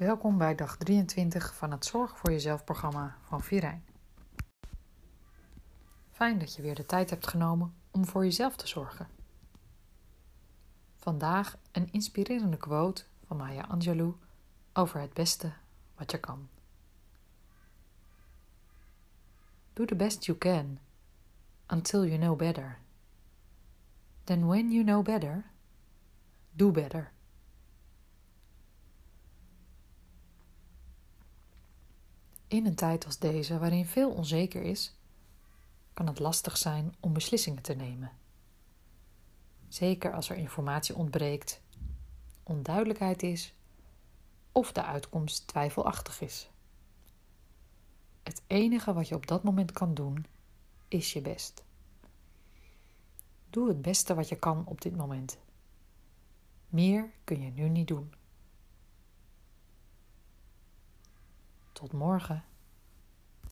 Welkom bij dag 23 van het Zorg voor Jezelf programma van Virijn. Fijn dat je weer de tijd hebt genomen om voor jezelf te zorgen. Vandaag een inspirerende quote van Maya Angelou over het beste wat je kan. Do the best you can until you know better. Then when you know better, do better. In een tijd als deze, waarin veel onzeker is, kan het lastig zijn om beslissingen te nemen. Zeker als er informatie ontbreekt, onduidelijkheid is of de uitkomst twijfelachtig is. Het enige wat je op dat moment kan doen, is je best. Doe het beste wat je kan op dit moment. Meer kun je nu niet doen. Tot morgen.